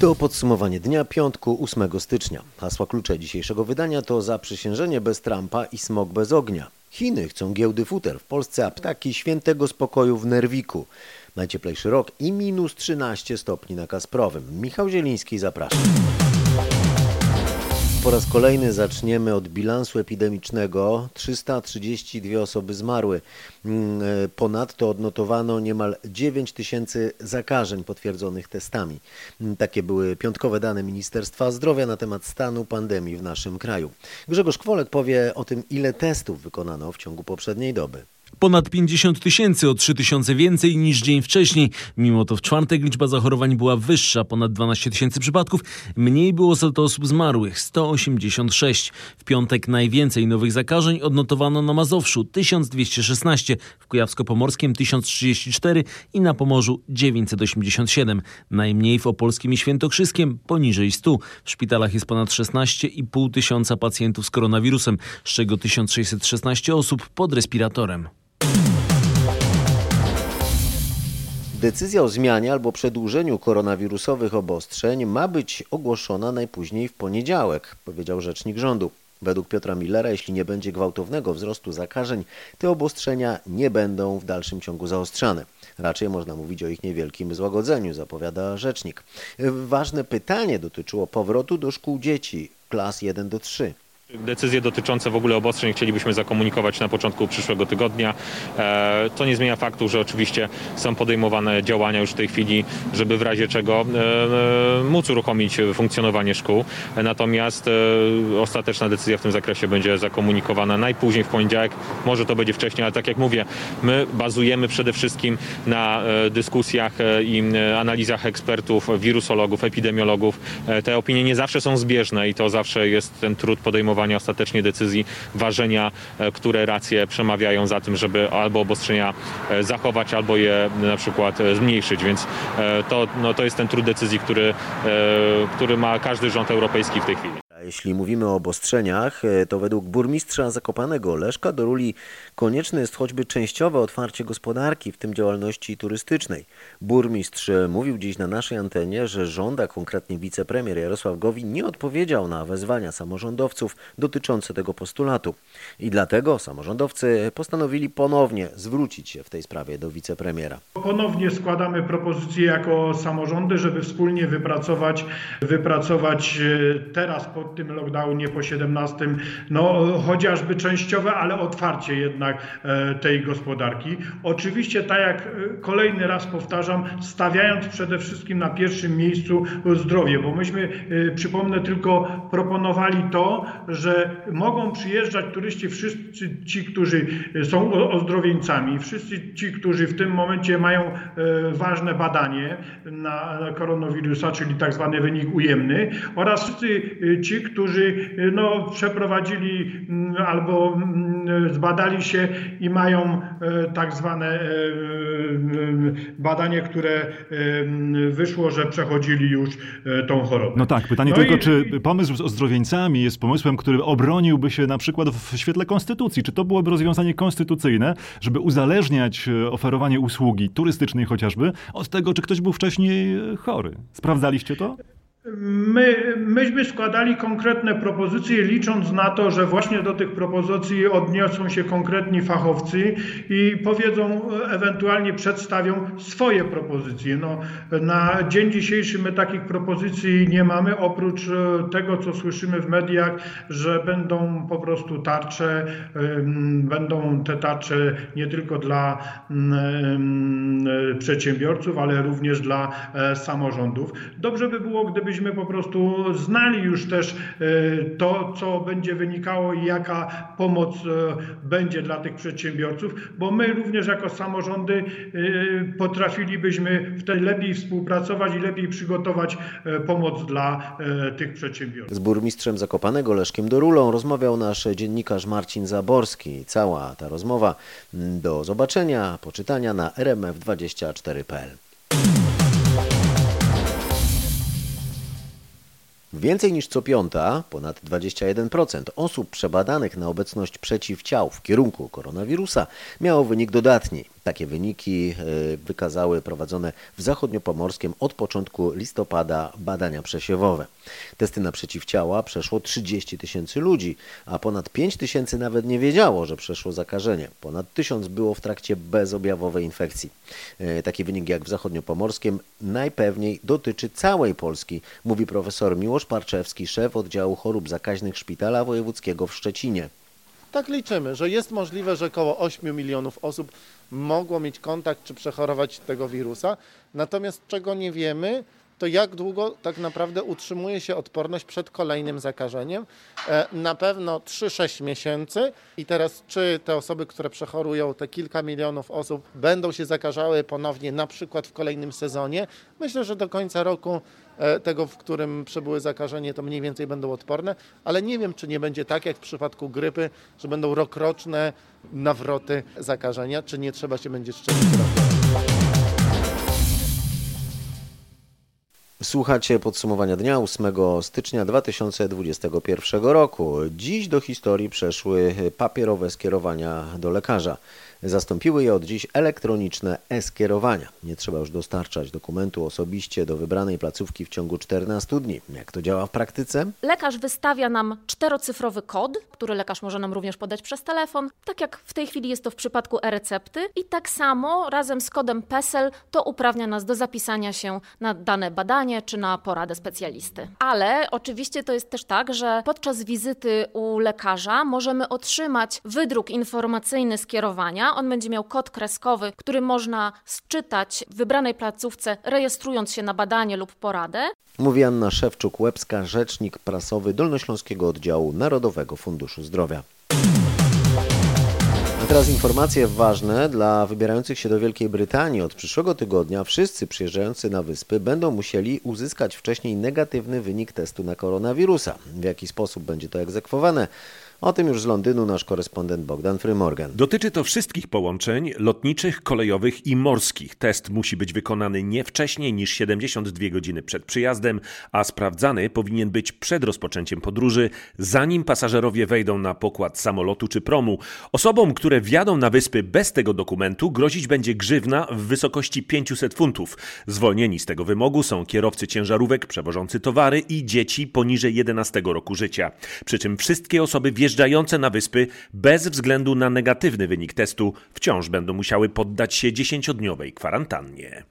To podsumowanie dnia piątku 8 stycznia. Hasła klucze dzisiejszego wydania to zaprzysiężenie bez Trumpa i smog bez ognia. Chiny chcą giełdy futer, w Polsce apteki świętego spokoju w Nerwiku. Najcieplejszy rok i minus 13 stopni na Kasprowym. Michał Zieliński zapraszam. Po raz kolejny zaczniemy od bilansu epidemicznego. 332 osoby zmarły. Mm, e, Ponadto odnotowano niemal 9 tysięcy zakażeń potwierdzonych testami. Mm, Takie były piątkowe dane Ministerstwa Zdrowia na temat stanu pandemii w naszym kraju. Grzegorz Kwolek powie o tym, ile testów wykonano w ciągu poprzedniej doby. Ponad 50 tysięcy, o 3 tysiące więcej niż dzień wcześniej. Mimo to w czwartek liczba zachorowań była wyższa, ponad 12 tysięcy przypadków. Mniej było za to osób zmarłych, 186. W piątek najwięcej nowych zakażeń odnotowano na Mazowszu, 1216, w Kujawsko-Pomorskim 1034 i na Pomorzu 987. Najmniej w Opolskim i Świętokrzyskiem, poniżej 100. W szpitalach jest ponad 16,5 tysiąca pacjentów z koronawirusem, z czego 1616 osób pod respiratorem. Decyzja o zmianie albo przedłużeniu koronawirusowych obostrzeń ma być ogłoszona najpóźniej w poniedziałek, powiedział rzecznik rządu. Według Piotra Millera, jeśli nie będzie gwałtownego wzrostu zakażeń, te obostrzenia nie będą w dalszym ciągu zaostrzane. Raczej można mówić o ich niewielkim złagodzeniu, zapowiada rzecznik. Ważne pytanie dotyczyło powrotu do szkół dzieci klas 1 do 3. Decyzje dotyczące w ogóle obostrzeń chcielibyśmy zakomunikować na początku przyszłego tygodnia. E, To nie zmienia faktu, że oczywiście są podejmowane działania już w tej chwili, żeby w razie czego e, e, móc uruchomić funkcjonowanie szkół. Natomiast ostateczna decyzja w tym zakresie będzie zakomunikowana najpóźniej w poniedziałek. Może to będzie wcześniej, ale tak jak mówię, my bazujemy przede wszystkim na dyskusjach i analizach ekspertów, wirusologów, epidemiologów. Te opinie nie zawsze są zbieżne i to zawsze jest ten trud podejmowania ostatecznej decyzji, ważenia, e, które racje przemawiają za tym, żeby albo obostrzenia e, zachować, albo je na przykład e, zmniejszyć. Więc to, no, to jest ten trud decyzji, który, który ma każdy rząd europejski w tej chwili. Jeśli mówimy o obostrzeniach, e, to według burmistrza Zakopanego Leszka Doruli konieczne jest choćby częściowe otwarcie gospodarki, w tym działalności turystycznej. Burmistrz e, mówił dziś na naszej antenie, że rząd, a konkretnie wicepremier Jarosław Gowin nie odpowiedział na wezwania samorządowców dotyczące tego postulatu. I dlatego samorządowcy postanowili ponownie zwrócić się w tej sprawie do wicepremiera. Ponownie składamy propozycje jako samorządy, żeby wspólnie wypracować, wypracować e, teraz po tym lockdownie po 17, no chociażby częściowe, ale otwarcie jednak e, tej gospodarki. Oczywiście, tak jak e, kolejny raz powtarzam, stawiając przede wszystkim na pierwszym miejscu zdrowie, bo myśmy, e, przypomnę, tylko proponowali to, że mogą przyjeżdżać turyści wszyscy ci, którzy są ozdrowieńcami, wszyscy ci, którzy w tym momencie mają ważne badanie na na koronawirusa, czyli tak zwany wynik ujemny oraz wszyscy e, ci, którzy e, no, przeprowadzili mm, albo mm, zbadali się i mają e, tak zwane badanie, które wyszło, że przechodzili już tą chorobę. No tak, pytanie No tylko, i- czy pomysł z ozdrowieńcami jest pomysłem, który obroniłby się na przykład w świetle konstytucji? Czy to byłoby rozwiązanie konstytucyjne, żeby uzależniać oferowanie usługi turystycznej chociażby od tego, czy ktoś był wcześniej chory? Sprawdzaliście to? My, myśmy składali konkretne propozycje, licząc na to, że właśnie do tych propozycji odniosą się konkretni fachowcy i powiedzą, ewentualnie przedstawią swoje propozycje. No, na dzień dzisiejszy my takich propozycji nie mamy, oprócz e, tego, co słyszymy w mediach, że będą po prostu tarcze, będą te tarcze nie tylko dla ym, przedsiębiorców, ale również dla e, samorządów. Dobrze by było, gdybyśmy po prostu znali już też e, to, co będzie wynikało i jaka pomoc e, będzie dla tych przedsiębiorców, bo my również jako samorządy e, potrafilibyśmy wtedy lepiej współpracować i lepiej przygotować pomoc dla tych przedsiębiorców. Z burmistrzem Zakopanego Leszkiem Dorulą rozmawiał nasz dziennikarz Marcin Zaborski. Cała ta rozmowa mm, do zobaczenia, poczytania na rmf24.pl. Więcej niż co piąta, ponad 21% osób przebadanych na obecność przeciwciał w kierunku koronawirusa miało wynik dodatni. Takie wyniki y, wykazały prowadzone w zachodniopomorskiem od początku listopada badania przesiewowe. Testy na przeciwciała przeszło 30 tysięcy ludzi, a ponad 5 tysięcy nawet nie wiedziało, że przeszło zakażenie. Ponad tysiąc było w trakcie bezobjawowej infekcji. Y, Taki wynik jak w zachodniopomorskim najpewniej dotyczy całej Polski, mówi profesor Miłosz Parczewski, szef oddziału chorób zakaźnych Szpitala Wojewódzkiego w Szczecinie. Tak liczymy, że jest możliwe, że około 8 milionów osób mogło mieć kontakt czy przechorować tego wirusa. Natomiast czego nie wiemy, to jak długo tak naprawdę utrzymuje się odporność przed kolejnym zakażeniem. E, Na pewno 3-6 miesięcy. I teraz, czy te osoby, które przechorują, te kilka milionów osób, będą się zakażały ponownie, na przykład w kolejnym sezonie? Myślę, że do końca roku tego, w którym przebyły zakażenie, to mniej więcej będą odporne, ale nie wiem, czy nie będzie tak jak w przypadku grypy, że będą rokroczne nawroty zakażenia, czy nie trzeba się będzie szczepić. Słuchacie podsumowania dnia 8 stycznia 2021 roku. Dziś do historii przeszły papierowe skierowania do lekarza. Zastąpiły je od dziś elektroniczne e-skierowania. Nie trzeba już dostarczać dokumentu osobiście do wybranej placówki w ciągu 14 dni. Jak to działa w praktyce? Lekarz wystawia nam czterocyfrowy kod, który lekarz może nam również podać przez telefon, tak jak w tej chwili jest to w przypadku e-recepty. I tak samo razem z kodem PESEL to uprawnia nas do zapisania się na dane badanie czy na poradę specjalisty. Ale oczywiście to jest też tak, że podczas wizyty u lekarza możemy otrzymać wydruk informacyjny skierowania. On będzie miał kod kreskowy, który można sczytać w wybranej placówce, rejestrując się na badanie lub poradę. Mówi Anna Szewczuk-Łebska, rzecznik prasowy Dolnośląskiego Oddziału Narodowego Funduszu Zdrowia. A teraz informacje ważne dla wybierających się do Wielkiej Brytanii. Od przyszłego tygodnia wszyscy przyjeżdżający na wyspy będą musieli uzyskać wcześniej negatywny wynik testu na koronawirusa. W jaki sposób będzie to egzekwowane? O tym już z Londynu nasz korespondent Bogdan Frymorgan. Dotyczy to wszystkich połączeń lotniczych, kolejowych i morskich. Test musi być wykonany nie wcześniej niż 72 godziny przed przyjazdem, a sprawdzany powinien być przed rozpoczęciem podróży, zanim pasażerowie wejdą na pokład samolotu czy promu. Osobom, które wjadą na wyspy bez tego dokumentu, grozić będzie grzywna w wysokości 500 funtów. Zwolnieni z tego wymogu są kierowcy ciężarówek przewożący towary i dzieci poniżej 11 roku życia. Przy czym wszystkie osoby wjeżdżające na wyspy bez względu na negatywny wynik testu wciąż będą musiały poddać się 10-dniowej kwarantannie.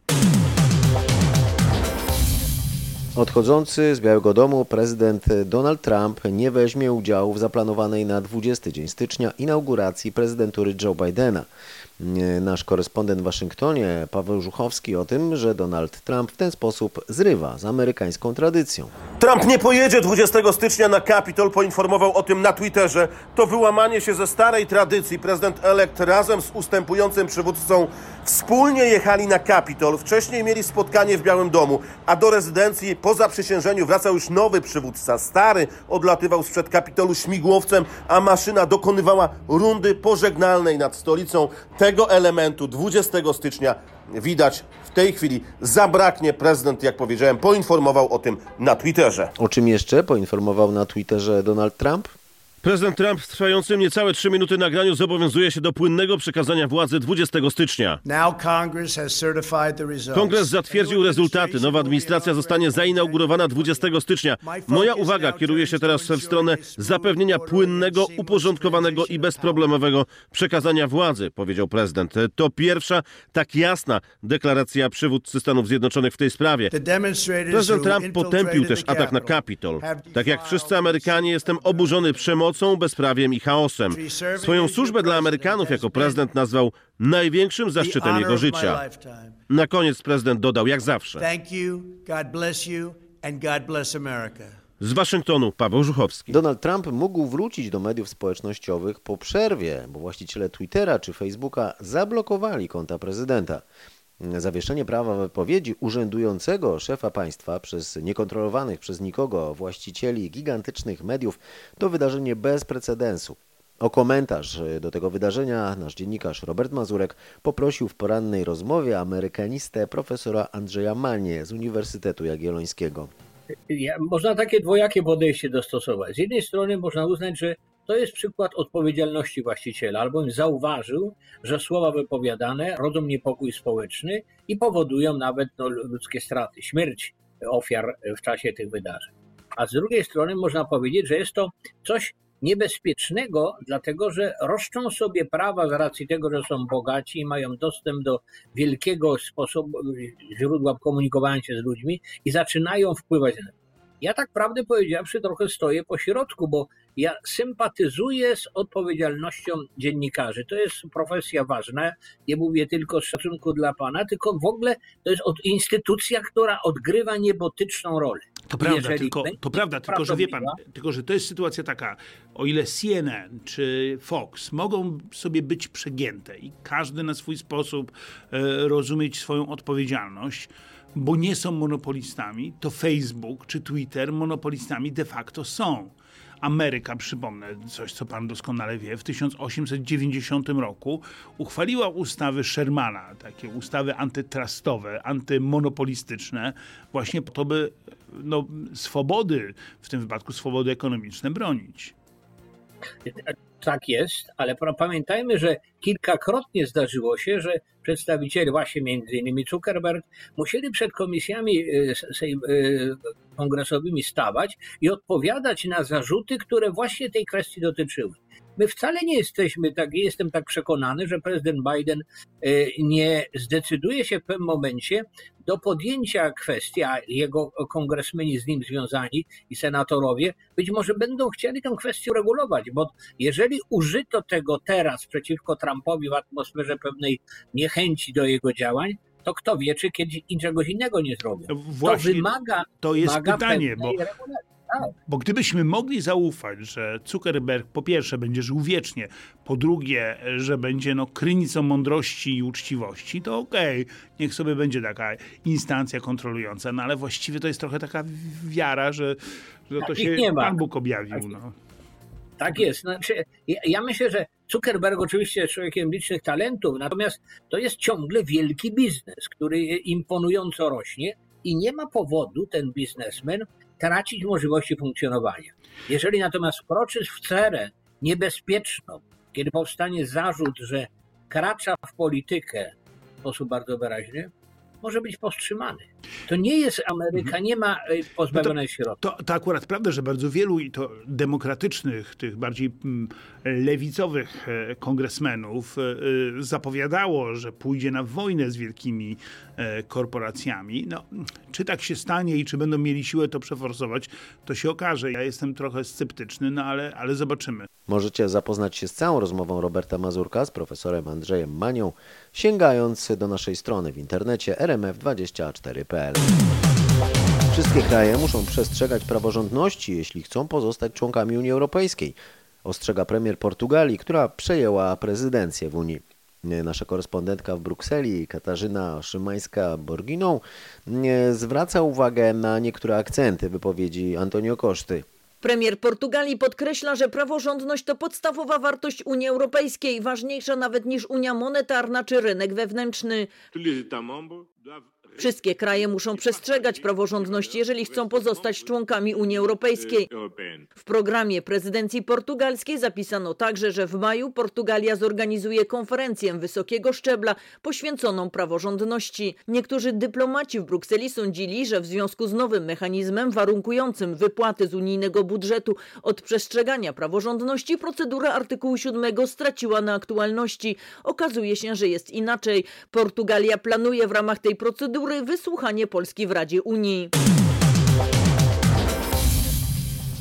Odchodzący z Białego Domu prezydent Donald Trump nie weźmie udziału w zaplanowanej na 20 dzień stycznia inauguracji prezydentury Joe Bidena. Nasz korespondent w Waszyngtonie, Paweł Żuchowski, o tym, że Donald Trump w ten sposób zrywa z amerykańską tradycją. Trump nie pojedzie 20 stycznia na Kapitol, poinformował o tym na Twitterze. To wyłamanie się ze starej tradycji. Prezydent elekt razem z ustępującym przywódcą wspólnie jechali na Kapitol. Wcześniej mieli spotkanie w Białym Domu, a do rezydencji po zaprzysiężeniu wracał już nowy przywódca. Stary odlatywał sprzed Kapitolu śmigłowcem, a maszyna dokonywała rundy pożegnalnej nad stolicą. Tego elementu 20 stycznia widać w tej chwili zabraknie. Prezydent, jak powiedziałem, poinformował o tym na Twitterze. O czym jeszcze poinformował na Twitterze Donald Trump? Prezydent Trump w trwającym niecałe 3 minuty nagraniu zobowiązuje się do płynnego przekazania władzy 20 stycznia. Kongres zatwierdził rezultaty. Nowa administracja zostanie zainaugurowana 20 stycznia. Moja uwaga kieruje się teraz w stronę zapewnienia płynnego, uporządkowanego i bezproblemowego przekazania władzy, powiedział prezydent. To pierwsza tak jasna deklaracja przywódcy Stanów Zjednoczonych w tej sprawie. Prezydent Trump potępił też atak na Kapitol. Tak jak wszyscy Amerykanie jestem oburzony przemocą, bezprawiem i chaosem. Swoją służbę dla Amerykanów jako prezydent nazwał największym zaszczytem jego życia. Na koniec prezydent dodał, jak zawsze. Thank you, God bless you, and God bless America. Z Waszyngtonu Paweł Żuchowski. Donald Trump mógł wrócić do mediów społecznościowych po przerwie, bo właściciele Twittera czy Facebooka zablokowali konta prezydenta. Zawieszenie prawa wypowiedzi urzędującego szefa państwa przez niekontrolowanych przez nikogo właścicieli gigantycznych mediów to wydarzenie bez precedensu. O komentarz do tego wydarzenia nasz dziennikarz Robert Mazurek poprosił w porannej rozmowie amerykanistę profesora Andrzeja Manie z Uniwersytetu Jagiellońskiego. Ja, można takie dwojakie podejście dostosować. Z jednej strony można uznać, że to jest przykład odpowiedzialności właściciela, albowiem zauważył, że słowa wypowiadane rodzą niepokój społeczny i powodują nawet no, ludzkie straty, śmierć ofiar w czasie tych wydarzeń. A z drugiej strony można powiedzieć, że jest to coś niebezpiecznego, dlatego że roszczą sobie prawa z racji tego, że są bogaci i mają dostęp do wielkiego sposobu, źródła komunikowania się z ludźmi i zaczynają wpływać na ja tak prawdę powiedziawszy trochę stoję po środku, bo ja sympatyzuję z odpowiedzialnością dziennikarzy. To jest profesja ważna. Nie mówię tylko z szacunku dla pana, tylko w ogóle to jest instytucja, która odgrywa niebotyczną rolę. To prawda, tylko, to prawda, tylko że wie pan, tylko że to jest sytuacja taka, o ile CNN czy Fox mogą sobie być przegięte i każdy na swój sposób e, rozumieć swoją odpowiedzialność, bo nie są monopolistami, to Facebook czy Twitter monopolistami de facto są. Ameryka, przypomnę coś, co pan doskonale wie, w 1890 roku uchwaliła ustawy Shermana, takie ustawy antytrustowe, antymonopolistyczne, właśnie po to, by no, swobody, w tym wypadku swobody ekonomiczne, bronić. Tak jest, ale pamiętajmy, że kilkakrotnie zdarzyło się, że przedstawiciele, właśnie między innymi Zuckerberg, musieli przed komisjami e, e, kongresowymi stawać i odpowiadać na zarzuty, które właśnie tej kwestii dotyczyły. My wcale nie jesteśmy tak, jestem tak przekonany, że prezydent Biden e, nie zdecyduje się w pewnym momencie do podjęcia kwestii, a jego kongresmeni z nim związani i senatorowie być może będą chcieli tę kwestię regulować, bo jeżeli użyto tego teraz przeciwko Trumpowi w atmosferze pewnej niechęci do jego działań, to kto wie, czy kiedyś czegoś innego nie zrobią. No właśnie, to wymaga, to jest pytanie, bo regulacji. Tak. Bo gdybyśmy mogli zaufać, że Zuckerberg po pierwsze będzie żył wiecznie, po drugie, że będzie no, krynicą mądrości i uczciwości, to okej, okay, niech sobie będzie taka instancja kontrolująca, no ale właściwie to jest trochę taka wiara, że, że to się Pan Bóg objawił. No. Tak jest. Znaczy, ja, ja myślę, że Zuckerberg oczywiście jest człowiekiem licznych talentów, natomiast to jest ciągle wielki biznes, który imponująco rośnie i nie ma powodu ten biznesmen tracić możliwości funkcjonowania. Jeżeli natomiast wkroczysz w cerę niebezpieczną, kiedy powstanie zarzut, że kracza w politykę w sposób bardzo wyraźny, może być powstrzymany. To nie jest Ameryka, nie ma e, pozbawionej no środków. To, to akurat prawda, że bardzo wielu i to demokratycznych, tych bardziej mm, lewicowych e, kongresmenów e, zapowiadało, że pójdzie na wojnę z wielkimi korporacjami. No, czy tak się stanie i czy będą mieli siłę to przeforsować, to się okaże. Ja jestem trochę sceptyczny, no ale, ale zobaczymy. Możecie zapoznać się z całą rozmową Roberta Mazurka z profesorem Andrzejem Manią, sięgając do naszej strony w internecie rmf24.pl. Wszystkie kraje muszą przestrzegać praworządności, jeśli chcą pozostać członkami Unii Europejskiej, ostrzega premier Portugalii, która przejęła prezydencję w Unii. Nasza korespondentka w Brukseli, Katarzyna Szymańska-Borginą, zwraca uwagę na niektóre akcenty wypowiedzi Antonio Koszty. Premier Portugalii podkreśla, że praworządność to podstawowa wartość Unii Europejskiej, ważniejsza nawet niż Unia Monetarna czy rynek wewnętrzny. Wszystkie kraje muszą przestrzegać praworządności, jeżeli chcą pozostać członkami Unii Europejskiej. W programie prezydencji portugalskiej zapisano także, że w maju Portugalia zorganizuje konferencję wysokiego szczebla poświęconą praworządności. Niektórzy dyplomaci w Brukseli sądzili, że w związku z nowym mechanizmem warunkującym wypłaty z unijnego budżetu od przestrzegania praworządności procedura artykułu 7 straciła na aktualności. Okazuje się, że jest inaczej. Portugalia planuje w ramach tej procedury wysłuchanie Polski w Radzie Unii.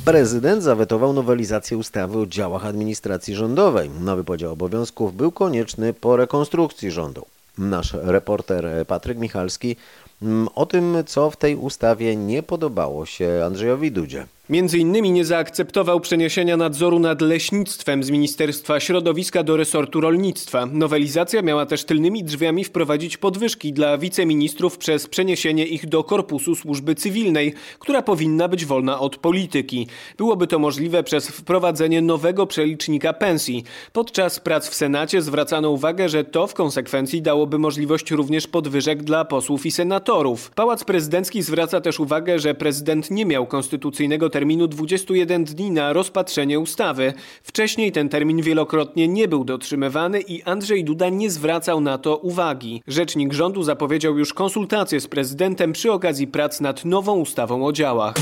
Prezydent zawetował nowelizację ustawy o działach administracji rządowej. Nowy podział obowiązków był konieczny po rekonstrukcji rządu. Nasz reporter Patryk Michalski mm, o tym, co w tej ustawie nie podobało się Andrzejowi Dudzie. Między innymi nie zaakceptował przeniesienia nadzoru nad leśnictwem z Ministerstwa Środowiska do resortu rolnictwa. Nowelizacja miała też tylnymi drzwiami wprowadzić podwyżki dla wiceministrów przez przeniesienie ich do Korpusu Służby Cywilnej, która powinna być wolna od polityki. Byłoby to możliwe przez wprowadzenie nowego przelicznika pensji. Podczas prac w Senacie zwracano uwagę, że to w konsekwencji dałoby możliwość również podwyżek dla posłów i senatorów. Pałac Prezydencki zwraca też uwagę, że prezydent nie miał konstytucyjnego terminu 21 dni na rozpatrzenie ustawy. Wcześniej ten termin wielokrotnie nie był dotrzymywany i Andrzej Duda nie zwracał na to uwagi. Rzecznik rządu zapowiedział już konsultacje z prezydentem przy okazji prac nad nową ustawą o działach.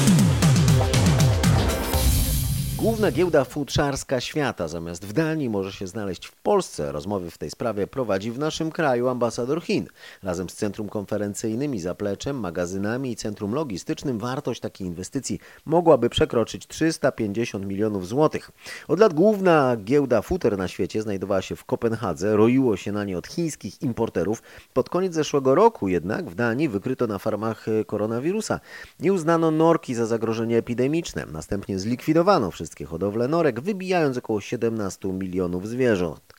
Główna giełda futrzarska świata zamiast w Danii może się znaleźć w Polsce. Rozmowy w tej sprawie prowadzi w naszym kraju ambasador Chin. Razem z centrum konferencyjnym i zapleczem, magazynami i centrum logistycznym wartość takiej inwestycji mogłaby przekroczyć 350 milionów złotych. Od lat główna giełda futer na świecie znajdowała się w Kopenhadze. Roiło się na nie od chińskich importerów. Pod koniec zeszłego roku jednak w Danii wykryto na farmach koronawirusa. Nie uznano norki za zagrożenie epidemiczne. Następnie zlikwidowano wszystkie hodowle norek, wybijając około 17 milionów zwierząt.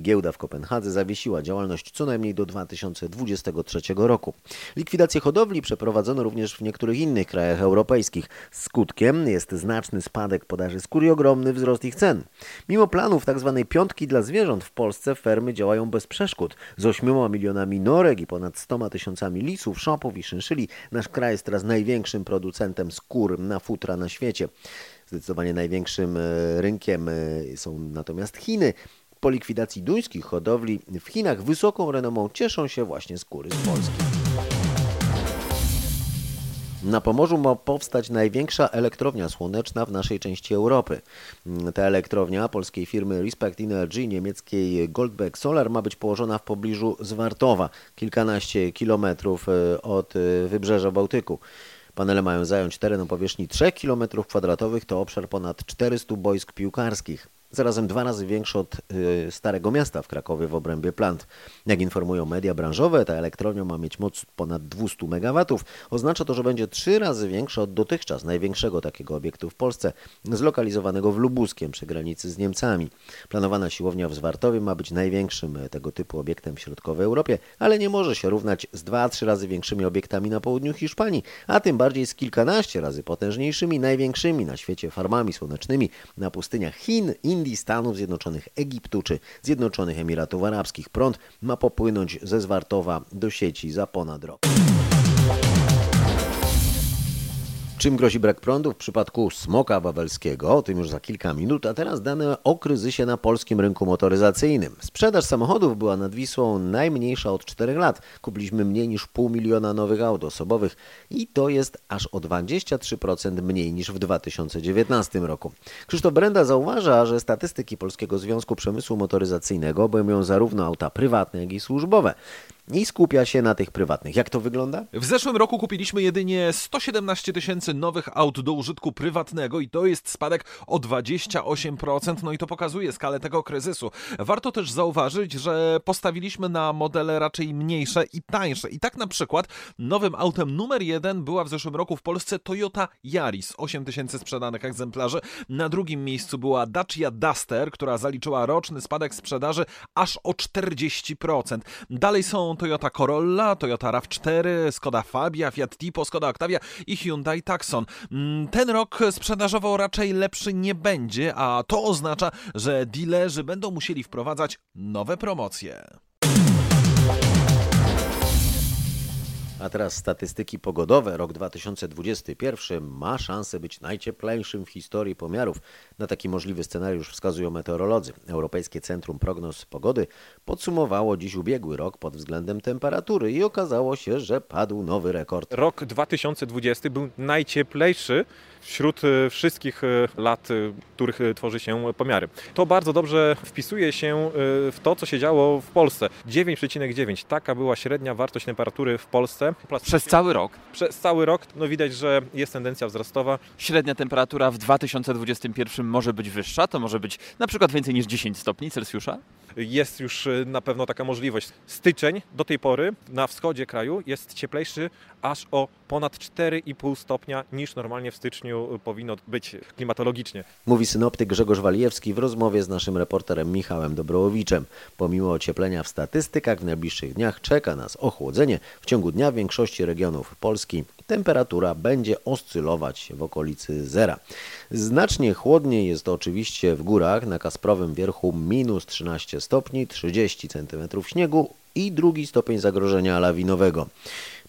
Giełda w Kopenhadze zawiesiła działalność co najmniej do 2023 roku. Likwidację hodowli przeprowadzono również w niektórych innych krajach europejskich. Skutkiem jest znaczny spadek podaży skór i ogromny wzrost ich cen. Mimo planów tzw. Tak piątki dla zwierząt w Polsce fermy działają bez przeszkód. Z 8 milionami norek i ponad 100 tysiącami lisów, szopów i szynszyli nasz kraj jest teraz największym producentem skór na futra na świecie. Zdecydowanie największym e, rynkiem e, są natomiast Chiny. Po likwidacji duńskich hodowli w Chinach wysoką renomą cieszą się właśnie skóry z Polski. Na Pomorzu ma powstać największa elektrownia słoneczna w naszej części Europy. Ta elektrownia polskiej firmy Respect Energy niemieckiej Goldbeck Solar ma być położona w pobliżu Zwartowa, kilkanaście kilometrów e, od wybrzeża Bałtyku. Panele mają zająć teren o powierzchni 3 km2, to obszar ponad 400 boisk piłkarskich zarazem dwa razy większy od y, Starego Miasta w Krakowie w obrębie plant. Jak informują media branżowe, ta elektrownia ma mieć moc ponad 200 MW. Oznacza to, że będzie trzy razy większa od dotychczas największego takiego obiektu w Polsce, zlokalizowanego w Lubuskiem przy granicy z Niemcami. Planowana siłownia w Zwartowie ma być największym tego typu obiektem w środkowej Europie, ale nie może się równać z 2-3 razy większymi obiektami na południu Hiszpanii, a tym bardziej z kilkanaście razy potężniejszymi, największymi na świecie farmami słonecznymi na pustyniach Chin, Indii, Indii, Stanów Zjednoczonych, Egiptu czy Zjednoczonych Emiratów Arabskich. Prąd ma popłynąć ze Zwartowa do sieci za ponad Czym grozi brak prądu w przypadku smoka wawelskiego? O tym już za kilka minut, a teraz dane o kryzysie na polskim rynku motoryzacyjnym. Sprzedaż samochodów była nad Wisłą najmniejsza od 4 lat. Kupiliśmy mniej niż pół miliona nowych aut osobowych i to jest aż o 23% mniej niż w 2019 roku. Krzysztof Brenda zauważa, że statystyki Polskiego Związku Przemysłu Motoryzacyjnego obejmują zarówno auta prywatne, jak i służbowe i skupia się na tych prywatnych. Jak to wygląda? W zeszłym roku kupiliśmy jedynie 117 tysięcy nowych aut do użytku prywatnego i to jest spadek o 28%, no i to pokazuje skalę tego kryzysu. Warto też zauważyć, że postawiliśmy na modele raczej mniejsze i tańsze. I tak na przykład nowym autem numer jeden była w zeszłym roku w Polsce Toyota Yaris, 8 tysięcy sprzedanych egzemplarzy. Na drugim miejscu była Dacia Duster, która zaliczyła roczny spadek sprzedaży aż o 40%. Dalej są Toyota Corolla, Toyota RAV4, Skoda Fabia, Fiat Tipo, Skoda Octavia i Hyundai Tucson. Mm, ten rok sprzedażowo raczej lepszy nie będzie, a to oznacza, że dealerzy będą musieli wprowadzać nowe promocje. A teraz statystyki pogodowe. Rok 2021 ma szansę być najcieplejszym w historii pomiarów. Na taki możliwy scenariusz wskazują meteorolodzy. Europejskie Centrum Prognoz Pogody podsumowało dziś ubiegły rok pod względem temperatury i okazało się, że padł nowy rekord. Rok 2020 był najcieplejszy wśród e, wszystkich e, lat, e, których tworzy się pomiary. To bardzo dobrze wpisuje się w to, co się działo w Polsce. 9,9 taka była średnia wartość temperatury w Polsce. Przez cały rok? Przez cały rok. No widać, że jest tendencja wzrostowa. Średnia temperatura w 2021 może być wyższa, to może być na przykład więcej niż 10 stopni Celsjusza? Jest już na pewno taka możliwość. Styczeń do tej pory na wschodzie kraju jest cieplejszy aż o ponad 4,5 stopnia niż normalnie w styczniu powinno być klimatologicznie. Mówi synoptyk Grzegorz Walijewski w rozmowie z naszym reporterem Michałem Dobrołowiczem. Pomimo ocieplenia w statystykach w najbliższych dniach czeka nas ochłodzenie. W ciągu dnia w większości regionów Polski temperatura będzie oscylować w okolicy zera. Znacznie chłodniej jest to oczywiście w górach, na Kasprowym Wierchu minus 13 stopni, 30 cm śniegu i drugi stopień zagrożenia lawinowego.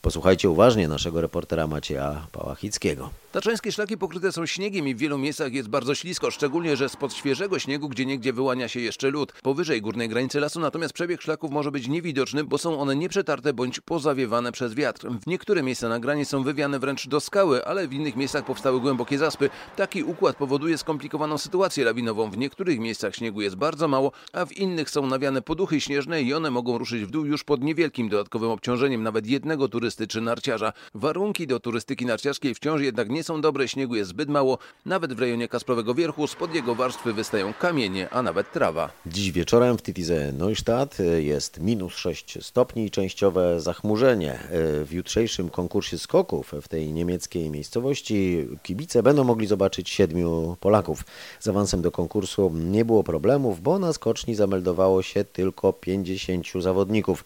Posłuchajcie uważnie naszego reportera Macieja Pałachickiego. Tatrzańskie szlaki pokryte są śniegiem i w wielu miejscach jest bardzo ślisko, szczególnie, że spod świeżego śniegu gdzie niegdzie wyłania się jeszcze lód. Powyżej górnej granicy lasu natomiast przebieg szlaków może być niewidoczny, bo są one nieprzetarte bądź pozawiewane przez wiatr. W niektóre miejsca na grani są wywiane wręcz do skały, ale w innych miejscach powstały głębokie zaspy. Taki układ powoduje skomplikowaną sytuację lawinową. W niektórych miejscach śniegu jest bardzo mało, a w innych są nawiane poduchy śnieżne i one mogą ruszyć w dół już pod niewielkim dodatkowym obciążeniem nawet jednego turysty czy narciarza. Warunki do turystyki narciarskiej wciąż jednak nie są dobre, śniegu jest zbyt mało. Nawet w rejonie Kasprowego Wierchu spod jego warstwy wystają kamienie, a nawet trawa. Dziś wieczorem w Titize Neustadt jest minus 6 stopni i częściowe zachmurzenie. W jutrzejszym konkursie skoków w tej niemieckiej miejscowości kibice będą mogli zobaczyć siedmiu Polaków. Z awansem do konkursu nie było problemów, bo na skoczni zameldowało się tylko 50 zawodników.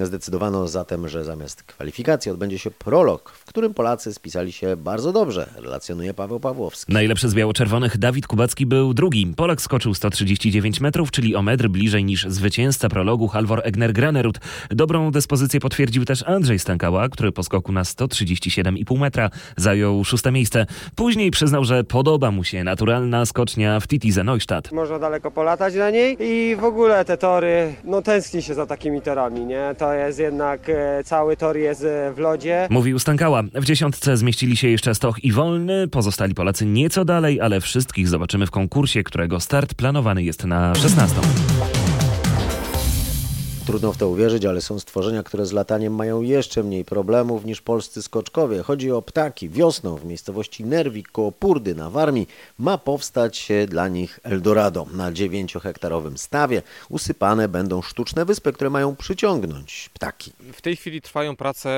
Zdecydowano zatem, że zamiast kwalifikacji odbędzie się prolog, w którym Polacy spisali się bardzo dobrze, relacjonuje Paweł Pawłowski. Najlepszy z biało-czerwonych Dawid Kubacki był drugi. Polak skoczył 139 metrów, czyli o metr bliżej niż zwycięzca prologu Halvor Egner Granerud. Dobrą dyspozycję potwierdził też Andrzej Stankała, który po skoku na 137,5 metra zajął szóste miejsce. Później przyznał, że podoba mu się naturalna skocznia w Titize Neustadt. Można daleko polatać na niej i w ogóle te tory, no tęskni się za takimi torami, nie? To jest jednak, e, cały tor jest e, w lodzie. Mówił Stankała. W dziesiątce zmieścili się jeszcze Stoch i Wolny. Pozostali Polacy nieco dalej, ale wszystkich zobaczymy w konkursie, którego start planowany jest na 16. Trudno w to uwierzyć, ale są stworzenia, które z lataniem mają jeszcze mniej problemów niż polscy skoczkowie. Chodzi o ptaki. Wiosną w miejscowości Nerwik koło Purdy na Warmii ma powstać dla nich Eldorado. Na 9-hektarowym stawie usypane będą sztuczne wyspy, które mają przyciągnąć ptaki. W tej chwili trwają prace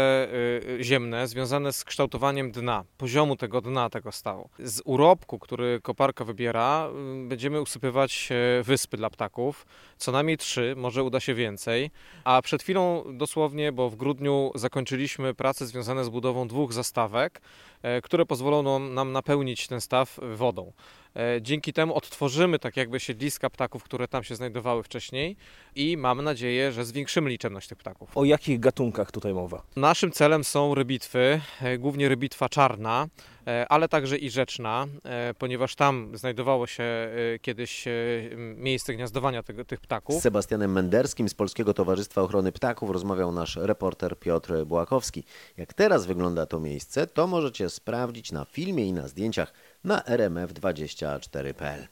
y, ziemne związane z kształtowaniem dna, poziomu tego dna tego stawu. Z urobku, który koparka wybiera, y, będziemy usypywać y, wyspy dla ptaków. Co najmniej trzy, może uda się więcej. A przed chwilą dosłownie, bo w grudniu zakończyliśmy prace związane z budową dwóch zastawek, e, które pozwolą nam napełnić ten staw wodą. E, dzięki temu odtworzymy tak jakby siedliska ptaków, które tam się znajdowały wcześniej i mamy nadzieję, że zwiększymy liczebność tych ptaków. O jakich gatunkach tutaj mowa? Naszym celem są rybitwy, e, głównie rybitwa czarna, ale także i rzeczna, ponieważ tam znajdowało się kiedyś miejsce gniazdowania tego, tych ptaków. Z Sebastianem Menderskim z Polskiego Towarzystwa Ochrony Ptaków rozmawiał nasz reporter Piotr Błakowski. Jak teraz wygląda to miejsce, to możecie sprawdzić na filmie i na zdjęciach na rmf24.pl.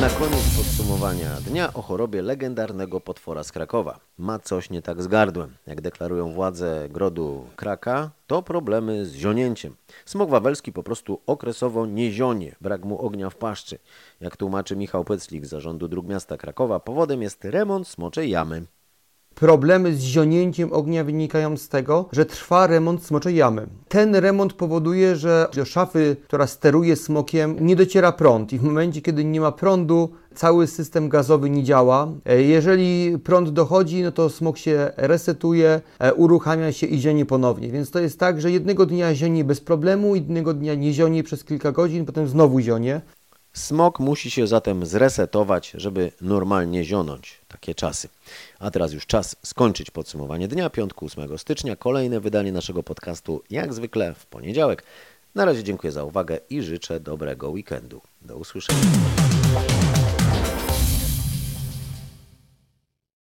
Na koniec podsumowania dnia o chorobie legendarnego potwora z Krakowa. Ma coś nie tak z gardłem. Jak deklarują władze grodu Kraka, to problemy z zionięciem. Smok wawelski po prostu okresowo nie zionie, brak mu ognia w paszczy. Jak tłumaczy Michał Pyclik z Zarządu Dróg Miasta Krakowa, powodem jest remont smoczej jamy. Problemy z zionięciem ognia wynikają z tego, że trwa remont smoczej jamy. Ten remont powoduje, że do szafy, która steruje smokiem, nie dociera prąd i w momencie, kiedy nie ma prądu, cały system gazowy nie działa. Jeżeli prąd dochodzi, no to smok się resetuje, uruchamia się i zionie ponownie. Więc to jest tak, że jednego dnia zionie bez problemu, innego dnia nie zionie przez kilka godzin, potem znowu zionie. Smok musi się zatem zresetować, żeby normalnie zionąć. Takie czasy. A teraz już czas skończyć podsumowanie dnia, piątku 8 stycznia. Kolejne wydanie naszego podcastu, jak zwykle w poniedziałek. Na razie dziękuję za uwagę i życzę dobrego weekendu. Do usłyszenia.